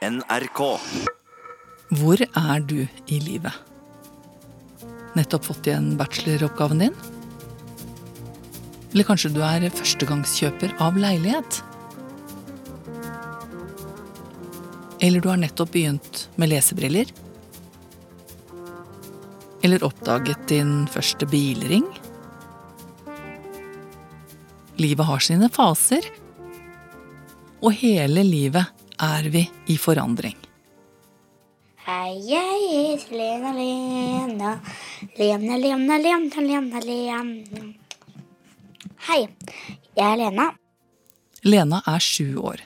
NRK. Hvor er du i livet? Nettopp fått igjen bacheloroppgaven din? Eller kanskje du er førstegangskjøper av leilighet? Eller du har nettopp begynt med lesebriller? Eller oppdaget din første bilring? Livet har sine faser. Og hele livet er vi i forandring. Hei, jeg heter Lena, Lena. Lena, Lena, Lena, Lena, Lena. Hei, jeg er Lena. Lena er sju år.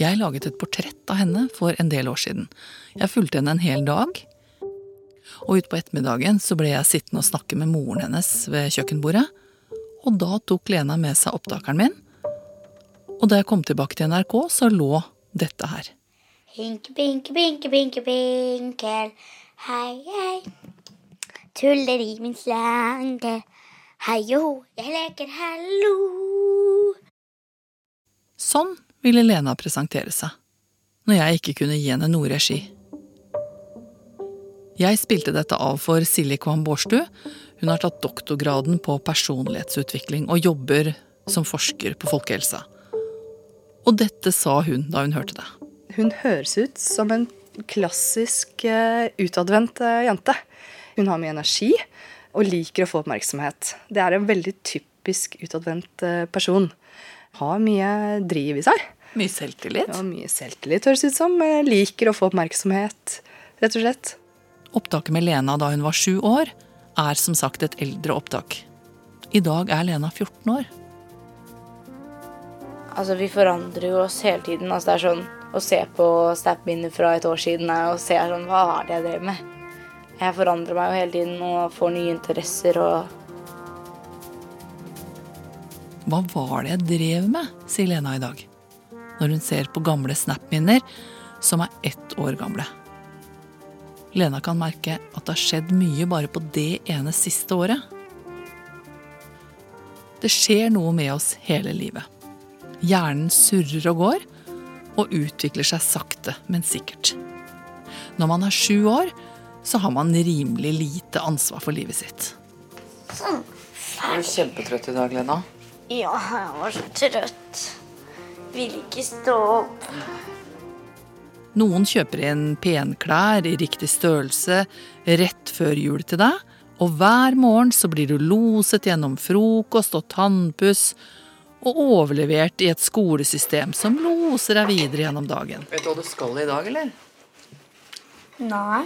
Jeg laget et portrett av henne for en del år siden. Jeg fulgte henne en hel dag. Og utpå ettermiddagen så ble jeg sittende og snakke med moren hennes ved kjøkkenbordet. Og da tok Lena med seg opptakeren min. Og da jeg kom tilbake til NRK, så lå dette her. Hinke, binke, binke, binke, binkel. Hei, hei. Tuller i min slange. Hei og ho, jeg leker hallo. Sånn ville Lena presentere seg. Når jeg ikke kunne gi henne noe regi. Jeg spilte dette av for Silje Kvam Bårdstu. Hun har tatt doktorgraden på personlighetsutvikling og jobber som forsker på folkehelsa. Og dette sa hun da hun hørte det. Hun høres ut som en klassisk uh, utadvendt uh, jente. Hun har mye energi og liker å få oppmerksomhet. Det er en veldig typisk utadvendt uh, person. Har mye driv i seg. Mye selvtillit. Ja, mye selvtillit høres ut som. Liker å få oppmerksomhet, rett og slett. Opptaket med Lena da hun var sju år, er som sagt et eldre opptak. I dag er Lena 14 år. Altså, vi forandrer jo oss hele tiden. Altså, det er sånn å se på Snap-minner fra et år siden og se sånn Hva er det jeg drev med? Jeg forandrer meg jo hele tiden og får nye interesser og Hva var det jeg drev med, sier Lena i dag. Når hun ser på gamle Snap-minner som er ett år gamle. Lena kan merke at det har skjedd mye bare på det ene siste året. Det skjer noe med oss hele livet. Hjernen surrer og går, og utvikler seg sakte, men sikkert. Når man er sju år, så har man rimelig lite ansvar for livet sitt. Sånn. Er du kjempetrøtt i dag, Lena? Ja, jeg var så trøtt. Vil ikke stå opp. Noen kjøper inn penklær i riktig størrelse rett før jul til deg, og hver morgen så blir du loset gjennom frokost og tannpuss og overlevert i et skolesystem som loser deg videre gjennom dagen. Vet du hva du skal i dag, eller? Nei.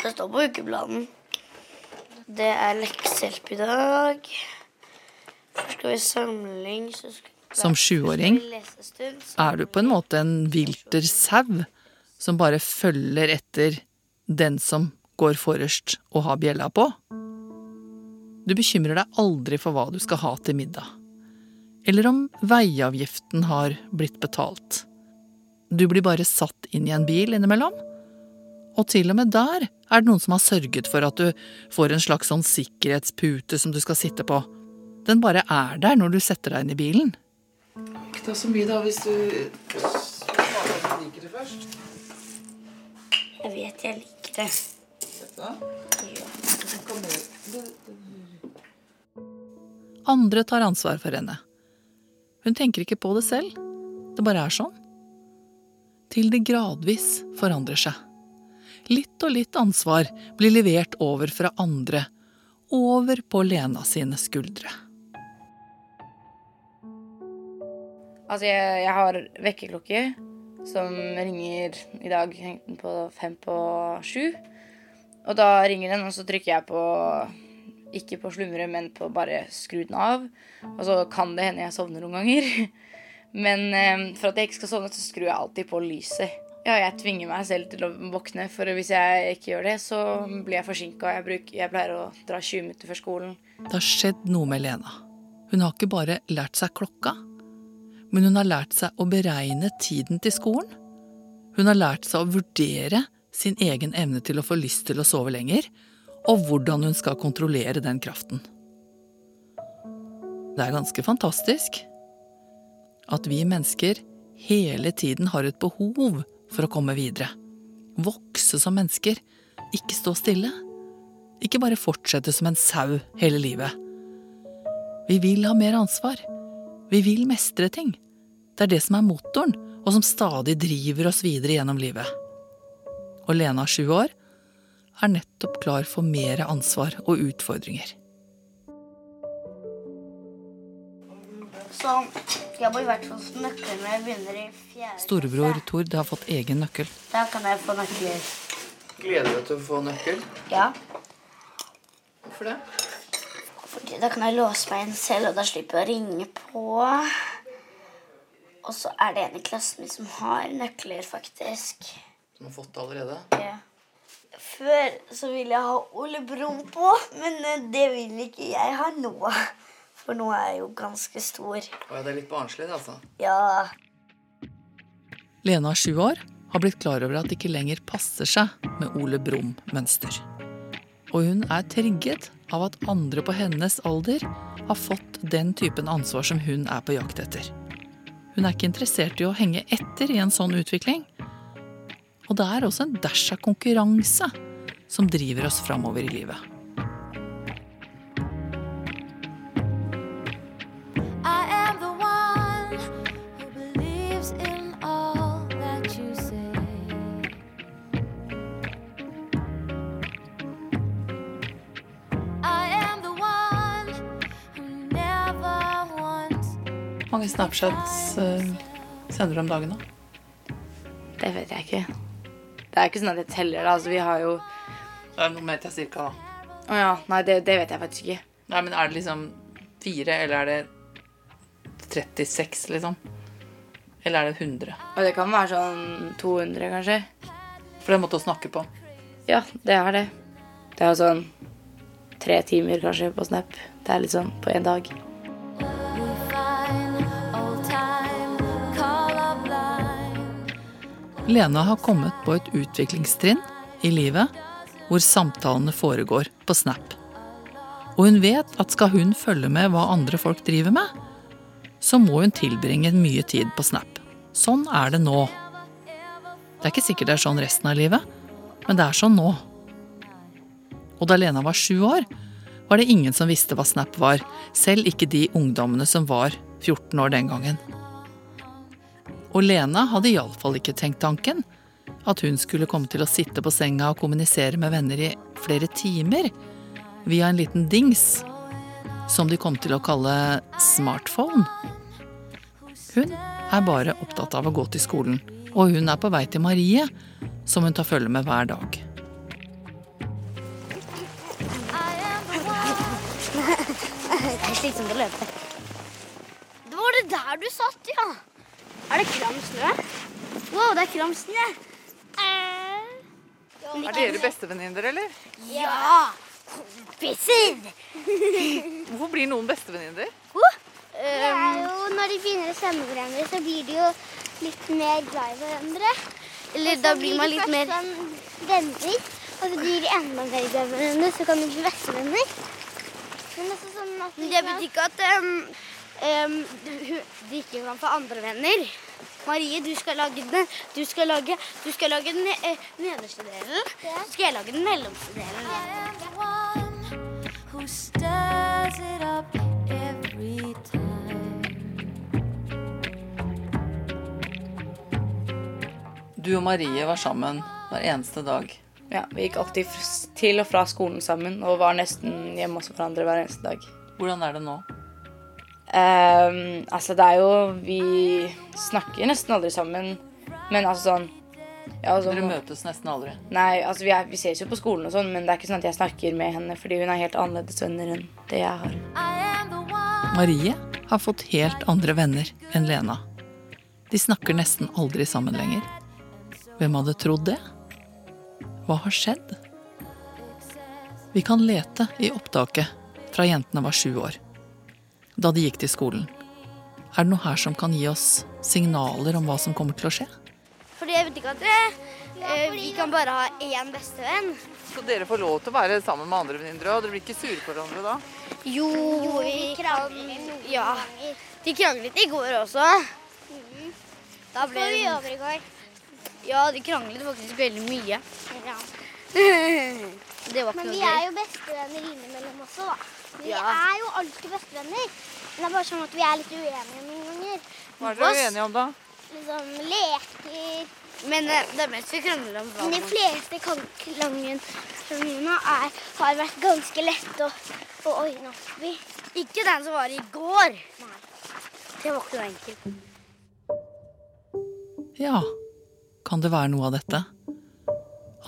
Det står på ukeplanen. Det er leksehjelp i dag. Så skal vi samling, så skal Som sjuåring er du på en måte en vilter sau som bare følger etter den som går forrest og har bjella på. Du bekymrer deg aldri for hva du skal ha til middag. Eller om veiavgiften har blitt betalt. Du blir bare satt inn i en bil innimellom. Og til og med der er det noen som har sørget for at du får en slags sånn sikkerhetspute som du skal sitte på. Den bare er der når du setter deg inn i bilen. Ikke ta så mye, da, hvis du liker det først. Jeg vet jeg liker det. Dette. Andre tar ansvar for henne. Hun tenker ikke på det selv. Det bare er sånn. Til det gradvis forandrer seg. Litt og litt ansvar blir levert over fra andre, over på Lena sine skuldre. Altså, jeg, jeg har vekkerklokke som ringer i dag hengt den på fem på sju. Og da ringer den, og så trykker jeg på ikke på slumre, men på bare skru den av. Og så kan det hende jeg sovner noen ganger. Men eh, for at jeg ikke skal sovne, så skrur jeg alltid på lyset. Ja, jeg tvinger meg selv til å våkne, for hvis jeg ikke gjør det, så blir jeg forsinka. Jeg, jeg pleier å dra 20 minutter før skolen. Det har skjedd noe med Lena. Hun har ikke bare lært seg klokka, men hun har lært seg å beregne tiden til skolen. Hun har lært seg å vurdere sin egen evne til å få lyst til å sove lenger, og hvordan hun skal kontrollere den kraften. Det er ganske fantastisk at vi mennesker hele tiden har et behov for å komme videre. Vokse som mennesker, ikke stå stille. Ikke bare fortsette som en sau hele livet. Vi vil ha mer ansvar. Vi vil mestre ting. Det er det som er motoren, og som stadig driver oss videre gjennom livet. Og Lena, sju år, er nettopp klar for mer ansvar og utfordringer. Så jeg må i hvert fall få nøkkel når jeg begynner i fjerde Storebror. Tord har fått egen nøkkel. Da kan jeg få nøkler. Gleder du deg til å få nøkkel? Ja. Hvorfor det? Fordi da kan jeg låse meg inn selv, og da slipper jeg å ringe på. Og så er det en i klassen min som har nøkler, faktisk. Som har fått det allerede? Ja. Før så ville jeg ha Ole Brumm på, men eh, det vil ikke jeg ha nå. For nå er jeg jo ganske stor. Og ja, det er litt barnslig, det, altså. Ja. Lena, sju år, har blitt klar over at det ikke lenger passer seg med Ole Brumm-mønster. Og hun er trigget av at andre på hennes alder har fått den typen ansvar som hun er på jakt etter. Hun er ikke interessert i å henge etter i en sånn utvikling. Og det er også en dæsj av konkurranse som driver oss framover i livet. I am the one who believes in all that you say. I am the one who never wants. Mange Snapchats eh, sender du om dagen, da? Det vet jeg ikke. Det er ikke sånn at jeg teller det. Altså, vi har jo Det er noe mer til cirka, da. Å ja. Nei, det, det vet jeg faktisk ikke. Nei, men er det liksom fire, eller er det 36, liksom? Eller er det 100? Og det kan være sånn 200, kanskje. For det er en måte å snakke på. Ja, det er det. Det er jo sånn tre timer kanskje på Snap. Det er litt sånn på én dag. Lena har kommet på et utviklingstrinn i livet hvor samtalene foregår på Snap. Og hun vet at skal hun følge med hva andre folk driver med, så må hun tilbringe mye tid på Snap. Sånn er det nå. Det er ikke sikkert det er sånn resten av livet, men det er sånn nå. Og da Lena var sju år, var det ingen som visste hva Snap var, selv ikke de ungdommene som var 14 år den gangen. Og Lena hadde iallfall ikke tenkt tanken at hun skulle komme til å sitte på senga og kommunisere med venner i flere timer via en liten dings som de kom til å kalle smartphone. Hun er bare opptatt av å gå til skolen, og hun er på vei til Marie, som hun tar følge med hver dag. Det er slitsomt å løpe. Det var det der du satt, ja. Er det kram snø? Wow, det er kram snø. Er dere bestevenninner, eller? Ja! Kompiser! Hvorfor blir noen bestevenninner? Det er jo Når de begynner å kjenne hverandre, så blir de jo litt mer glad i hverandre. Eller da blir man litt mer sånn venner, og så blir de enda mer glad i hverandre, så kan de bli bestevenner. Men også sånn at de Men det betyr ikke at um, um, du- de ikke kan få andre venner. Marie, du skal lage den, du skal lage, du skal lage den eh, nederste delen. Så skal jeg lage den mellomste delen. Du og Marie var sammen hver eneste dag. Ja, Vi gikk alltid til og fra skolen sammen og var nesten hjemme hos hverandre hver eneste dag. Hvordan er det nå? Ehm, altså, det er jo Vi snakker nesten aldri sammen, men altså sånn ja, altså, Dere møtes nesten aldri. Nei, altså vi, er, vi ses jo på skolen og sånn, men det er ikke sånn at jeg snakker med henne fordi hun er helt annerledes venner enn det jeg har. Marie har fått helt andre venner enn Lena. De snakker nesten aldri sammen lenger. Hvem hadde trodd det? Hva har skjedd? Vi kan lete i opptaket fra jentene var sju år, da de gikk til skolen. Er det noe her som kan gi oss signaler om hva som kommer til å skje? Fordi jeg vet ikke at eh, vi kan bare ha én bestevenn. Så dere får lov til å være sammen med andre venninner òg? Dere blir ikke sure på hverandre da? Jo, vi krangler. Ja. De kranglet i går også. Da ble vi over i går? Ja, de kranglet faktisk veldig mye. Ja. Det var ikke Men noe vi er jo bestevenner innimellom også, da. Vi Ja. er jo alltid bestevenner. Men det er bare sånn at vi er litt uenige noen ganger. Hva er dere uenige om, da? Liksom leker. Men det er mest vi krangler om Men de fleste er, har vært ganske lette å, å ordne opp i. Ikke den som var i går. Nei. Det var ikke noe enkelt. Ja, kan det være noe av dette?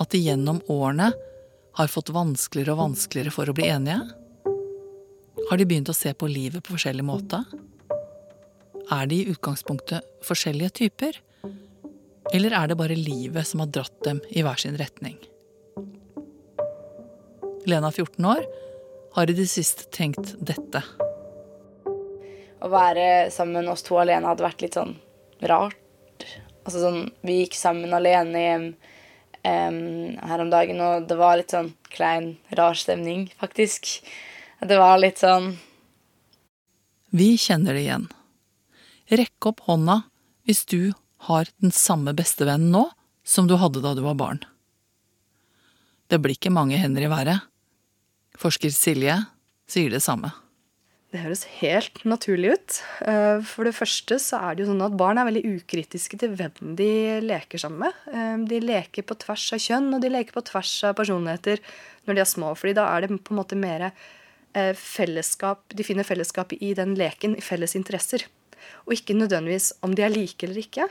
At de gjennom årene har fått vanskeligere og vanskeligere for å bli enige? Har de begynt å se på livet på forskjellig måte? Er de i utgangspunktet forskjellige typer? Eller er det bare livet som har dratt dem i hver sin retning? Lena, 14 år, har i det siste tenkt dette. Å være sammen oss to alene hadde vært litt sånn rart. Altså sånn, Vi gikk sammen alene hjem um, her om dagen, og det var litt sånn klein, rar stemning, faktisk. Det var litt sånn Vi kjenner det igjen. Rekk opp hånda hvis du har den samme bestevennen nå som du hadde da du var barn. Det blir ikke mange hender i været. Forsker Silje sier det samme. Det høres helt naturlig ut. Eh, For det første så er det jo sånn at barn er veldig ukritiske til hvem de leker sammen med. Eh, De leker på tvers av kjønn, og de leker på tvers av personligheter når de er små. fordi da er det på en måte mer fellesskap De finner fellesskap i den leken, i felles interesser. Og ikke nødvendigvis om de er like eller ikke.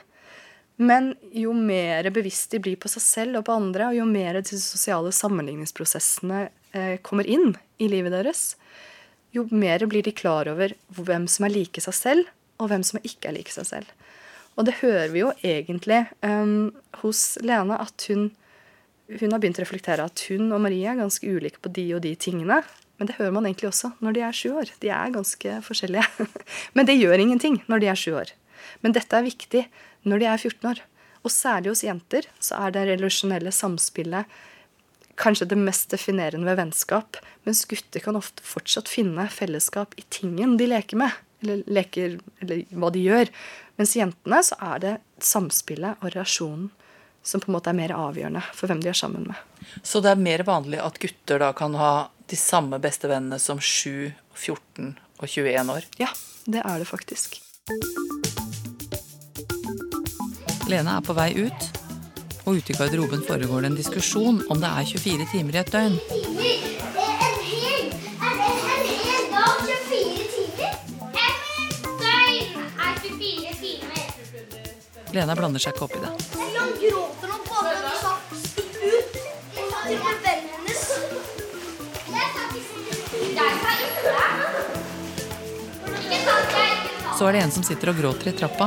Men jo mer bevisst de blir på seg selv og på andre, og jo mer de sosiale sammenligningsprosessene eh, kommer inn i livet deres, jo mer blir de klar over hvem som er like seg selv, og hvem som ikke er like seg selv. Og det hører vi jo egentlig um, hos Lene, at hun, hun har begynt å reflektere at hun og Marie er ganske ulike på de og de tingene. Men det hører man egentlig også når de er sju år. De er ganske forskjellige. Men det gjør ingenting når de er sju år. Men dette er viktig når de er 14 år. Og særlig hos jenter så er det relasjonelle samspillet kanskje det mest definerende ved vennskap. Mens gutter kan ofte fortsatt finne fellesskap i tingen de leker med. Eller, leker, eller hva de gjør. Mens jentene så er det samspillet og relasjonen som på en måte er mer avgjørende for hvem de er sammen med. Så det er mer vanlig at gutter da kan ha de samme bestevennene som 7, 14 og 21 år? Ja, det er det faktisk. Lene er på vei ut, og ute i garderoben foregår det en diskusjon om det er 24 timer i et døgn. timer. En hel, en, en hel dag 24 timer. Et døgn 24 timer. Lena blander seg ikke opp i det. Så er det en som sitter og gråter i trappa.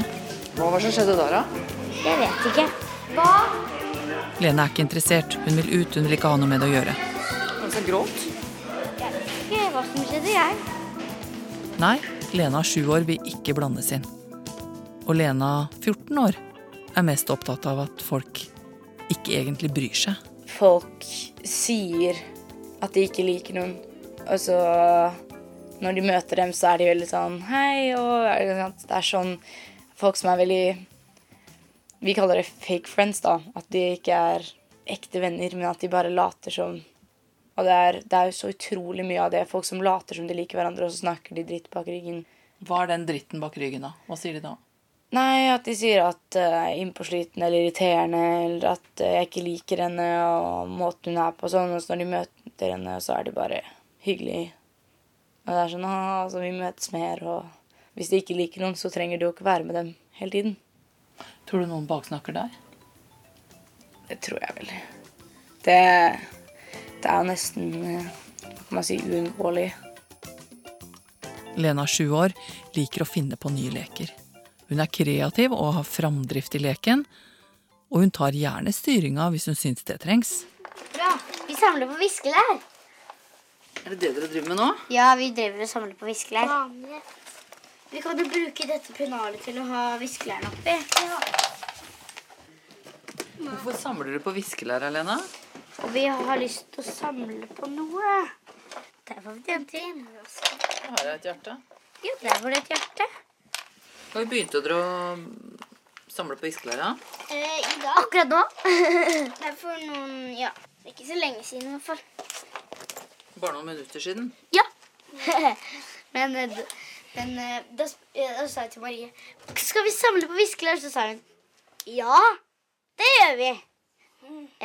Hva var det som skjedde der, da? Jeg vet ikke. Hva? Lene er ikke interessert. Hun vil ut, hun vil ikke ha noe med det å gjøre. Han som gråt? Ikke hva som skjedde, jeg. Nei, Lena sju år vil ikke blandes inn. Og Lena 14 år er mest opptatt av at folk ikke egentlig bryr seg. Folk sier at de ikke liker noen, og så når de møter dem, så er de veldig sånn Hei, og? Det er sånn folk som er veldig Vi kaller det fake friends, da. At de ikke er ekte venner, men at de bare later som Og det er, det er jo så utrolig mye av det. Folk som later som de liker hverandre, og så snakker de dritt bak ryggen. Hva er den dritten bak ryggen, da? Hva sier de da? Nei, at de sier at uh, jeg er innpåsliten eller irriterende, eller at uh, jeg ikke liker henne og måten hun er på. Sånn, og så når de møter henne, så er de bare hyggelig. Og det er sånn ah, altså, vi møtes mer, og hvis de ikke liker noen, så trenger du jo ikke være med dem hele tiden. Tror du noen baksnakker deg? Det tror jeg vel. Det, det er nesten hva kan man si, uunngåelig. Lena sju år liker å finne på nye leker. Hun er kreativ og har framdrift i leken. Og hun tar gjerne styringa hvis hun syns det trengs. Bra. Vi samler på viskelær. Er det det dere driver med nå? Ja, vi driver og samler på viskelær. Vi kan jo bruke dette pennalet til å ha viskelærene oppi. Ja. Hvorfor samler dere på viskelær, Lena? Og vi har lyst til å samle på noe. Der var vi dømt inn. Her er et hjerte. Ja, der var det et hjerte. Når begynte dere å samle på viskelær? Eh, I dag. Akkurat nå? Det er for noen Ja, ikke så lenge siden i hvert fall. Bare noen minutter siden. Ja. men eh, men eh, da, da sa jeg til Marie Skal vi samle på viskelær? Så sa hun ja, det gjør vi.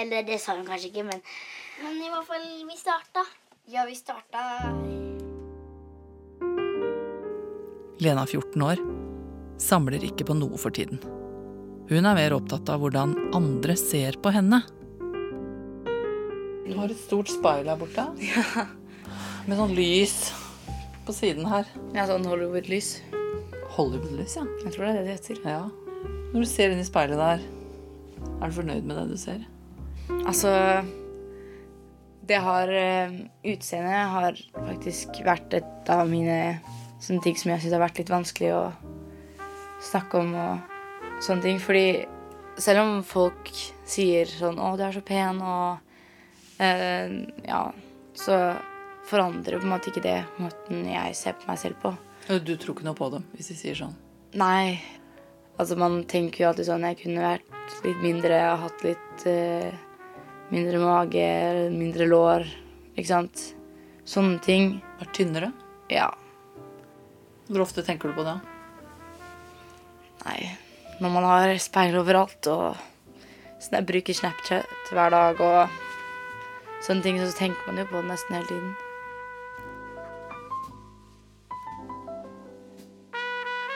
Eller det sa hun kanskje ikke, men Men i hvert fall, vi starta. ja, vi starta Lena, 14 år, samler ikke på noe for tiden. Hun er mer opptatt av hvordan andre ser på henne. Du har et stort speil her borte. Med sånn lys på siden her. Ja, sånn Hollywood-lys. Hollywood-lys, ja. Jeg tror det er det det heter. ja. Når du ser inn i speilet der, er du fornøyd med det du ser? Altså Det har eh, Utseendet har faktisk vært et av mine sånne ting som jeg syns har vært litt vanskelig å snakke om og sånne ting. Fordi selv om folk sier sånn 'Å, du er så pen', og Ja, så forandrer på en måte ikke det måten jeg ser på meg selv på. Du tror ikke noe på dem hvis de sier sånn? Nei. Altså, man tenker jo alltid sånn Jeg kunne vært litt mindre, hatt litt eh, mindre mage, mindre lår, ikke sant. Sånne ting. Vært tynnere? Ja. Hvor ofte tenker du på det? Nei. Når man har speil overalt og sånn Jeg bruker Snapchat hver dag og sånne ting, så tenker man jo på nesten hele tiden.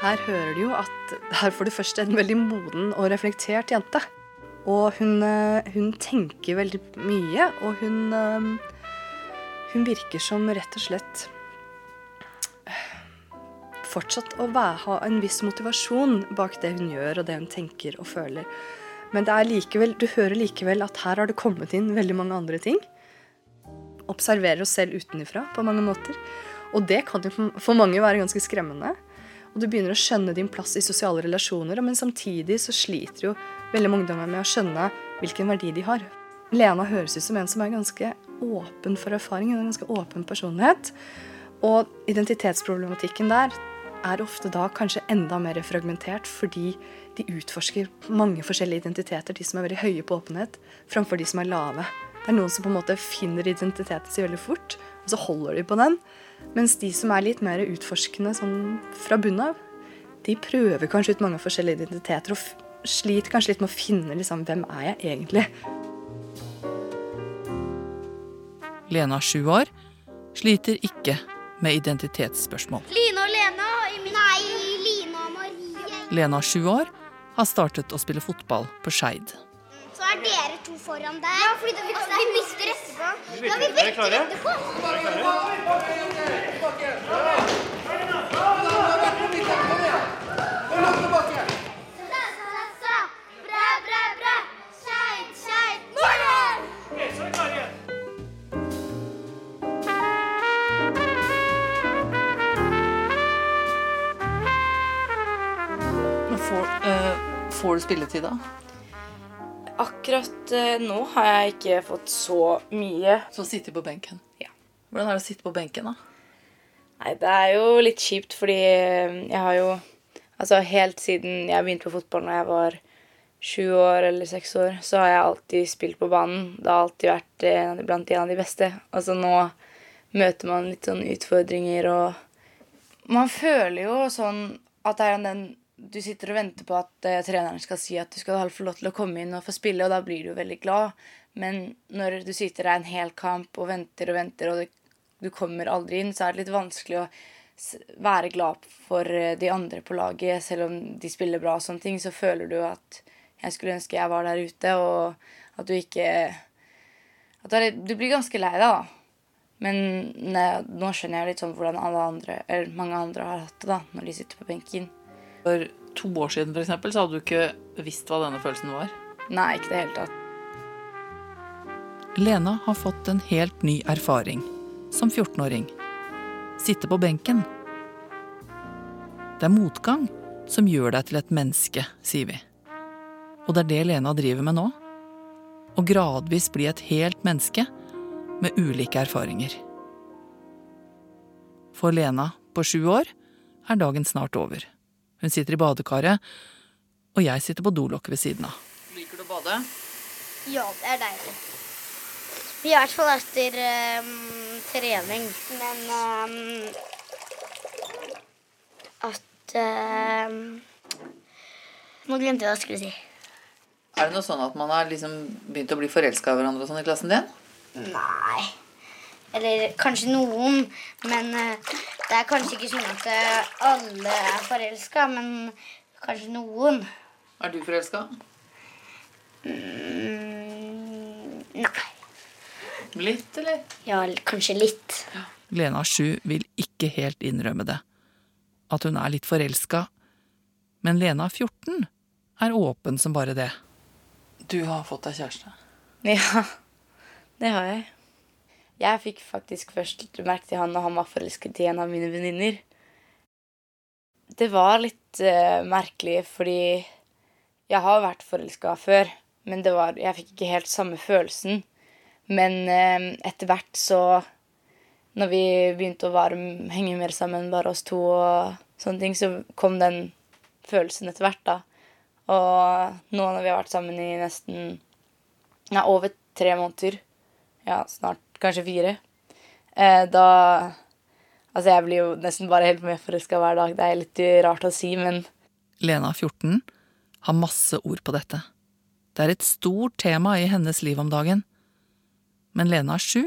Her hører du jo at det er for det første en veldig moden og reflektert jente. Og hun, eh, hun tenker veldig mye, og hun eh, Hun virker som rett og slett eh, Fortsatt å ha en viss motivasjon bak det hun gjør og det hun tenker og føler. Men likevel, du hører likevel at her har det kommet inn veldig mange andre ting. Observerer oss selv utenfra på mange måter. Og det kan jo for mange være ganske skremmende. Og du begynner å skjønne din plass i sosiale relasjoner, men samtidig så sliter jo veldig mange ungdommer med å skjønne hvilken verdi de har. Lena høres ut som en som er ganske åpen for erfaring, en ganske åpen personlighet. Og identitetsproblematikken der er ofte da kanskje enda mer fragmentert, fordi de utforsker mange forskjellige identiteter, de som er veldig høye på åpenhet, framfor de som er lave. Det er noen som på en måte finner identiteten sin veldig fort, og så holder de på den. Mens de som er litt mer utforskende sånn fra bunnen av, de prøver kanskje ut mange forskjellige identiteter og f- sliter kanskje litt med å finne liksom, hvem er jeg egentlig. Lena, sju år, sliter ikke med identitetsspørsmål. Line og Lena i min Nei, Line og Marie. Lena, sju år, har startet å spille fotball på Skeid. To foran der. Ja, fordi vi, vi bytter etterpå. Ja, vi bytter etterpå. Får, eh, får du spilletid, da? Akkurat eh, nå har jeg ikke fått så mye. Så sitter på benken. Ja. Hvordan er det å sitte på benken, da? Nei, det er jo litt kjipt, fordi eh, jeg har jo Altså helt siden jeg begynte på fotball når jeg var sju år eller seks år, så har jeg alltid spilt på banen. Det har alltid vært de, blant en av de beste. Altså nå møter man litt sånn utfordringer og Man føler jo sånn at det er den Du sitter og venter på at uh, treneren skal si at du skal få lov til å komme inn og få spille, og da blir du jo veldig glad. Men når du sitter der en hel kamp og venter og venter, og du, du kommer aldri inn, så er det litt vanskelig å være glad for eh, de andre på laget. Selv om de spiller bra og sånne ting, så føler du at jeg skulle ønske jeg var der ute, og at du ikke at du, blir ganske lei deg, da. Men nei, nå skjønner jeg litt sånn hvordan alle andre, eller mange andre har hatt det da, når de sitter på benken. For to år siden for eksempel, så hadde du ikke visst hva denne følelsen var. Nei, ikke i det hele tatt. Lena har fått en helt ny erfaring som 14-åring. Sitte på benken. Det er motgang som gjør deg til et menneske, sier vi. Og det er det Lena driver med nå. Å gradvis bli et helt menneske med ulike erfaringer. For Lena på sju år er dagen snart over. Hun sitter i badekaret og jeg sitter på dolokket ved siden av. Liker du å bade? Ja, det er deilig. I hvert fall etter um, trening. Men um, at um, Nå glemte jeg hva jeg skulle si. Er det noe sånn at man har liksom begynt å bli forelska i hverandre og sånn i klassen din? Nei. Eller kanskje noen, men eh, det er kanskje ikke sånn at eh, alle er forelska, men kanskje noen. Er du forelska? Mm, nei. Litt, eller? Ja, kanskje litt. Lena Sju vil ikke helt innrømme det. At hun er litt forelska. Men Lena 14 er åpen som bare det. Du har fått deg kjæreste. Ja, det har jeg. Jeg fikk faktisk først merke til han når han var forelsket i en av mine venninner. Det var litt uh, merkelig, fordi jeg har vært forelska før, men var, jeg fikk ikke helt samme følelsen. Men uh, etter hvert så Når vi begynte å være, henge mer sammen, bare oss to, og sånne ting, så kom den følelsen etter hvert, da. Og nå når vi har vært sammen i nesten Nei, over tre måneder. Ja, snart kanskje fire. Eh, da Altså, jeg blir jo nesten bare helt med forelska hver dag. Det er litt rart å si, men Lena 14 har masse ord på dette. Det er et stort tema i hennes liv om dagen. Men Lena 7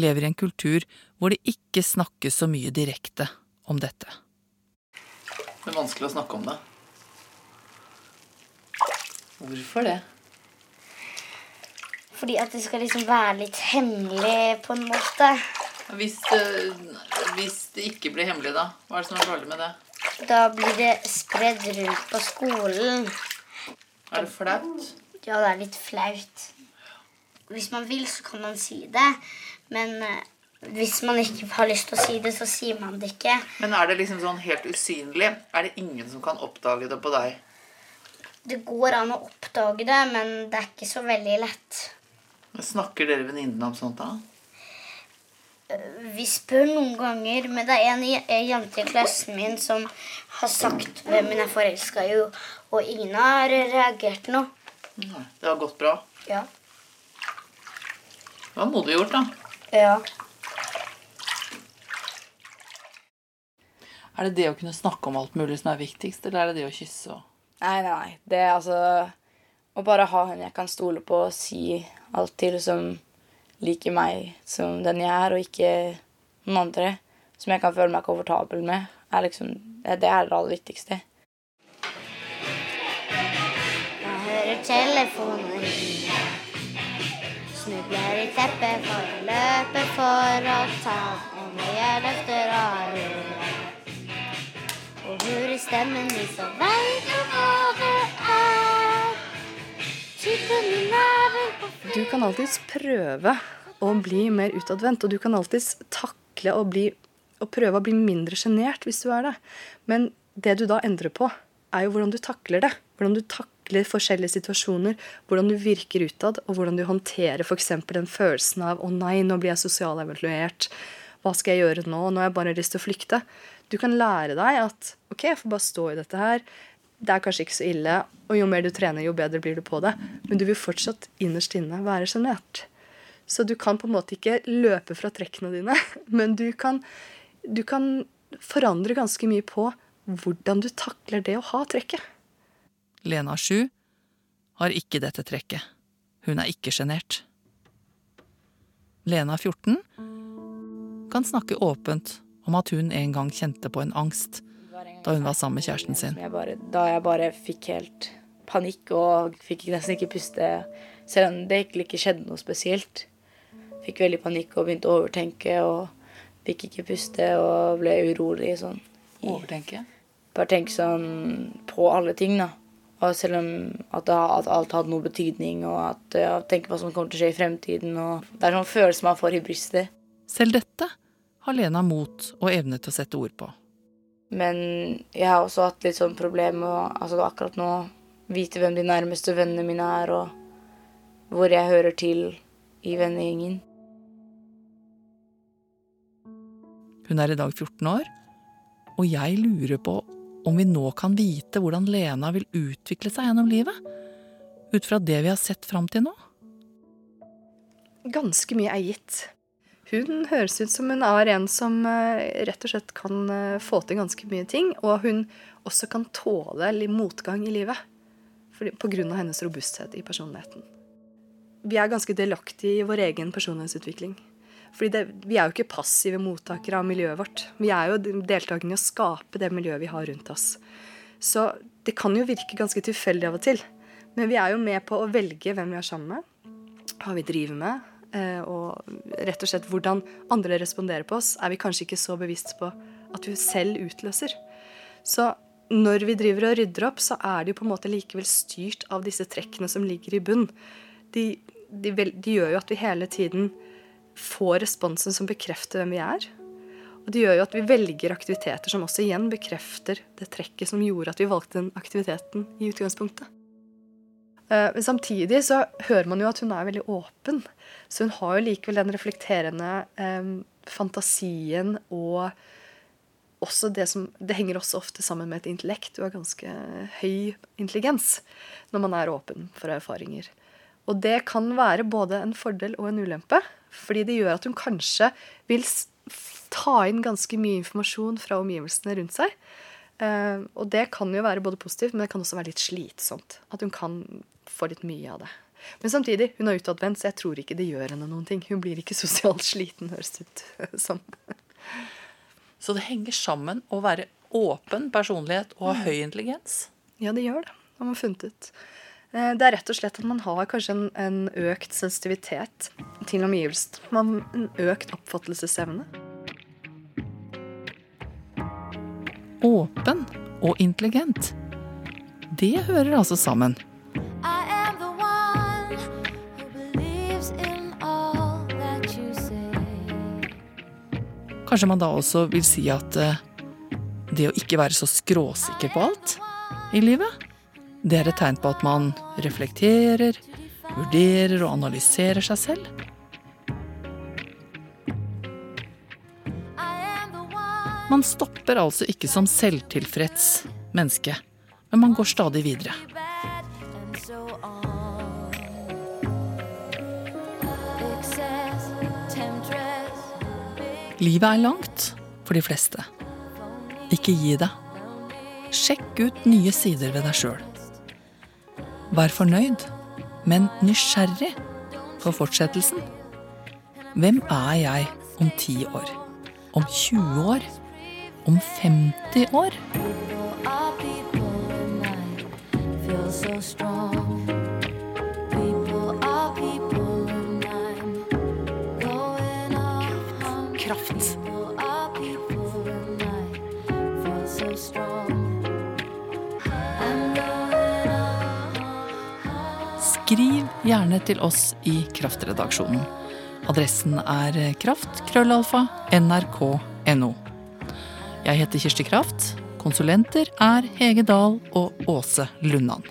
lever i en kultur hvor det ikke snakkes så mye direkte om dette. Det er vanskelig å snakke om det. Hvorfor det? Fordi at det skal liksom være litt hemmelig på en måte. Hvis det, hvis det ikke blir hemmelig, da? Hva er det som er dårlig med det? Da blir det spredd rundt på skolen. Er det flaut? Ja, det er litt flaut. Hvis man vil, så kan man si det. Men eh, hvis man ikke har lyst til å si det, så sier man det ikke. Men er det liksom sånn helt usynlig? Er det ingen som kan oppdage det på deg? Det går an å oppdage det, men det er ikke så veldig lett. Snakker dere venninnene om sånt, da? Vi spør noen ganger, men det er en jente i klassen min som har sagt hvem hun er forelska i, og ingen har reagert nå. Nei, Det har gått bra. Ja. Det var modig gjort, da. ja. Er det det å kunne snakke om alt mulig som er viktigst, eller er det det å kysse og Nei, nei, nei. Det er altså Å bare ha en jeg kan stole på og si alt til, som liker meg som den jeg er, og ikke noen andre. Som jeg kan føle meg komfortabel med. Er liksom, det er det aller viktigste. Jeg hører telefonen ringe. Snubler i teppet for å løpe for å ta Og når jeg løfter av røret Og hører stemmen min, så veit du Du kan alltids prøve å bli mer utadvendt, og du kan alltids takle å bli å prøve å bli mindre sjenert hvis du er det. Men det du da endrer på, er jo hvordan du takler det. Hvordan du takler forskjellige situasjoner, hvordan du virker utad, og hvordan du håndterer f.eks. den følelsen av 'å nei, nå blir jeg sosialevaluert', hva skal jeg gjøre nå, nå har jeg bare lyst til å flykte. Du kan lære deg at 'ok, jeg får bare stå i dette her', det er kanskje ikke så ille, og jo mer du trener, jo bedre blir du på det. Men du vil fortsatt innerst inne være sjenert. Så du kan på en måte ikke løpe fra trekkene dine, men du kan, du kan forandre ganske mye på hvordan du takler det å ha trekket. Lena 7 har ikke dette trekket. Hun er ikke sjenert. Lena 14 kan snakke åpent om at hun en gang kjente på en angst da hun var sammen med kjæresten sin. Jeg bare, da jeg bare fikk helt panikk og fikk nesten ikke puste, selv om det egentlig ikke skjedde noe spesielt. Fikk veldig panikk og begynte å overtenke og fikk ikke puste og ble urolig sånn. Overtenke? Bare tenke sånn på alle ting, da. Og selv om at, det, at alt hadde noe betydning, og at jeg tenker på hva som kommer til å skje i fremtiden. og Det er sånn følelse man får i brystet. Selv dette har Lena mot og evne til å sette ord på. Men jeg har også hatt litt sånn problem med altså akkurat nå vite hvem de nærmeste vennene mine er, og hvor jeg hører til i vennegjengen. Hun er i dag 14 år, og jeg lurer på om vi nå kan vite hvordan Lena vil utvikle seg gjennom livet, ut fra det vi har sett fram til nå? Ganske mye er gitt. Hun høres ut som hun er en som eh, rett og slett kan eh, få til ganske mye ting, og hun også kan tåle litt motgang i livet. pga. hennes robusthet i personligheten. Vi er ganske delaktige i vår egen personlighetsutvikling. Fordi det, Vi er jo ikke passive mottakere av miljøet vårt. Vi er jo deltakende i å skape det miljøet vi har rundt oss. Så det kan jo virke ganske tilfeldig av og til. Men vi er jo med på å velge hvem vi er sammen med, hva vi driver med, og rett og slett hvordan andre responderer på oss, er vi kanskje ikke så bevisst på at vi selv utløser. Så når vi driver og rydder opp, så er det jo på en måte likevel styrt av disse trekkene som ligger i bunn. De, de, de gjør jo at vi hele tiden får responsen som bekrefter hvem vi er. Og det gjør jo at vi velger aktiviteter som også igjen bekrefter det trekket som gjorde at vi valgte den aktiviteten i utgangspunktet. Eh, Men samtidig så hører man jo at hun er veldig åpen. Så hun har jo likevel den reflekterende eh, fantasien og også det som Det henger også ofte sammen med et intellekt. Du har ganske høy intelligens når man er åpen for erfaringer. Og det kan være både en fordel og en ulempe. Fordi det gjør at hun kanskje vil ta inn ganske mye informasjon fra omgivelsene rundt seg. Uh, og det kan jo være både positivt, men det kan også være litt slitsomt. At hun kan få litt mye av det. Men samtidig, hun er utadvendt, så jeg tror ikke det gjør henne noen ting. Hun blir ikke sosialt sliten, høres det ut som. Så det henger sammen å være åpen personlighet og ha høy intelligens? Ja, det gjør det, har man funnet ut. Eh, Det er rett og slett at man har kanskje en, en økt sensitivitet til omgivelsene. En økt oppfattelsesevne. Åpen og intelligent. Det hører altså sammen. Kanskje man da også vil si at eh, det å ikke være så skråsikker på alt i livet, det er et tegn på at man reflekterer, vurderer og analyserer seg selv. Man stopper altså ikke som selvtilfreds menneske, men man går stadig videre. Livet er langt for de fleste. Ikke gi deg. Sjekk ut nye sider ved deg sjøl. Vær fornøyd, men nysgjerrig på fortsettelsen. Hvem er jeg om ti år? Om 20 år? Om 50 år? People I feel so strong. Gjerne til oss i Kraftredaksjonen. Adressen er kraft, nrk.no. Jeg heter Kirsti Kraft. Konsulenter er Hege Dahl og Åse Lundan.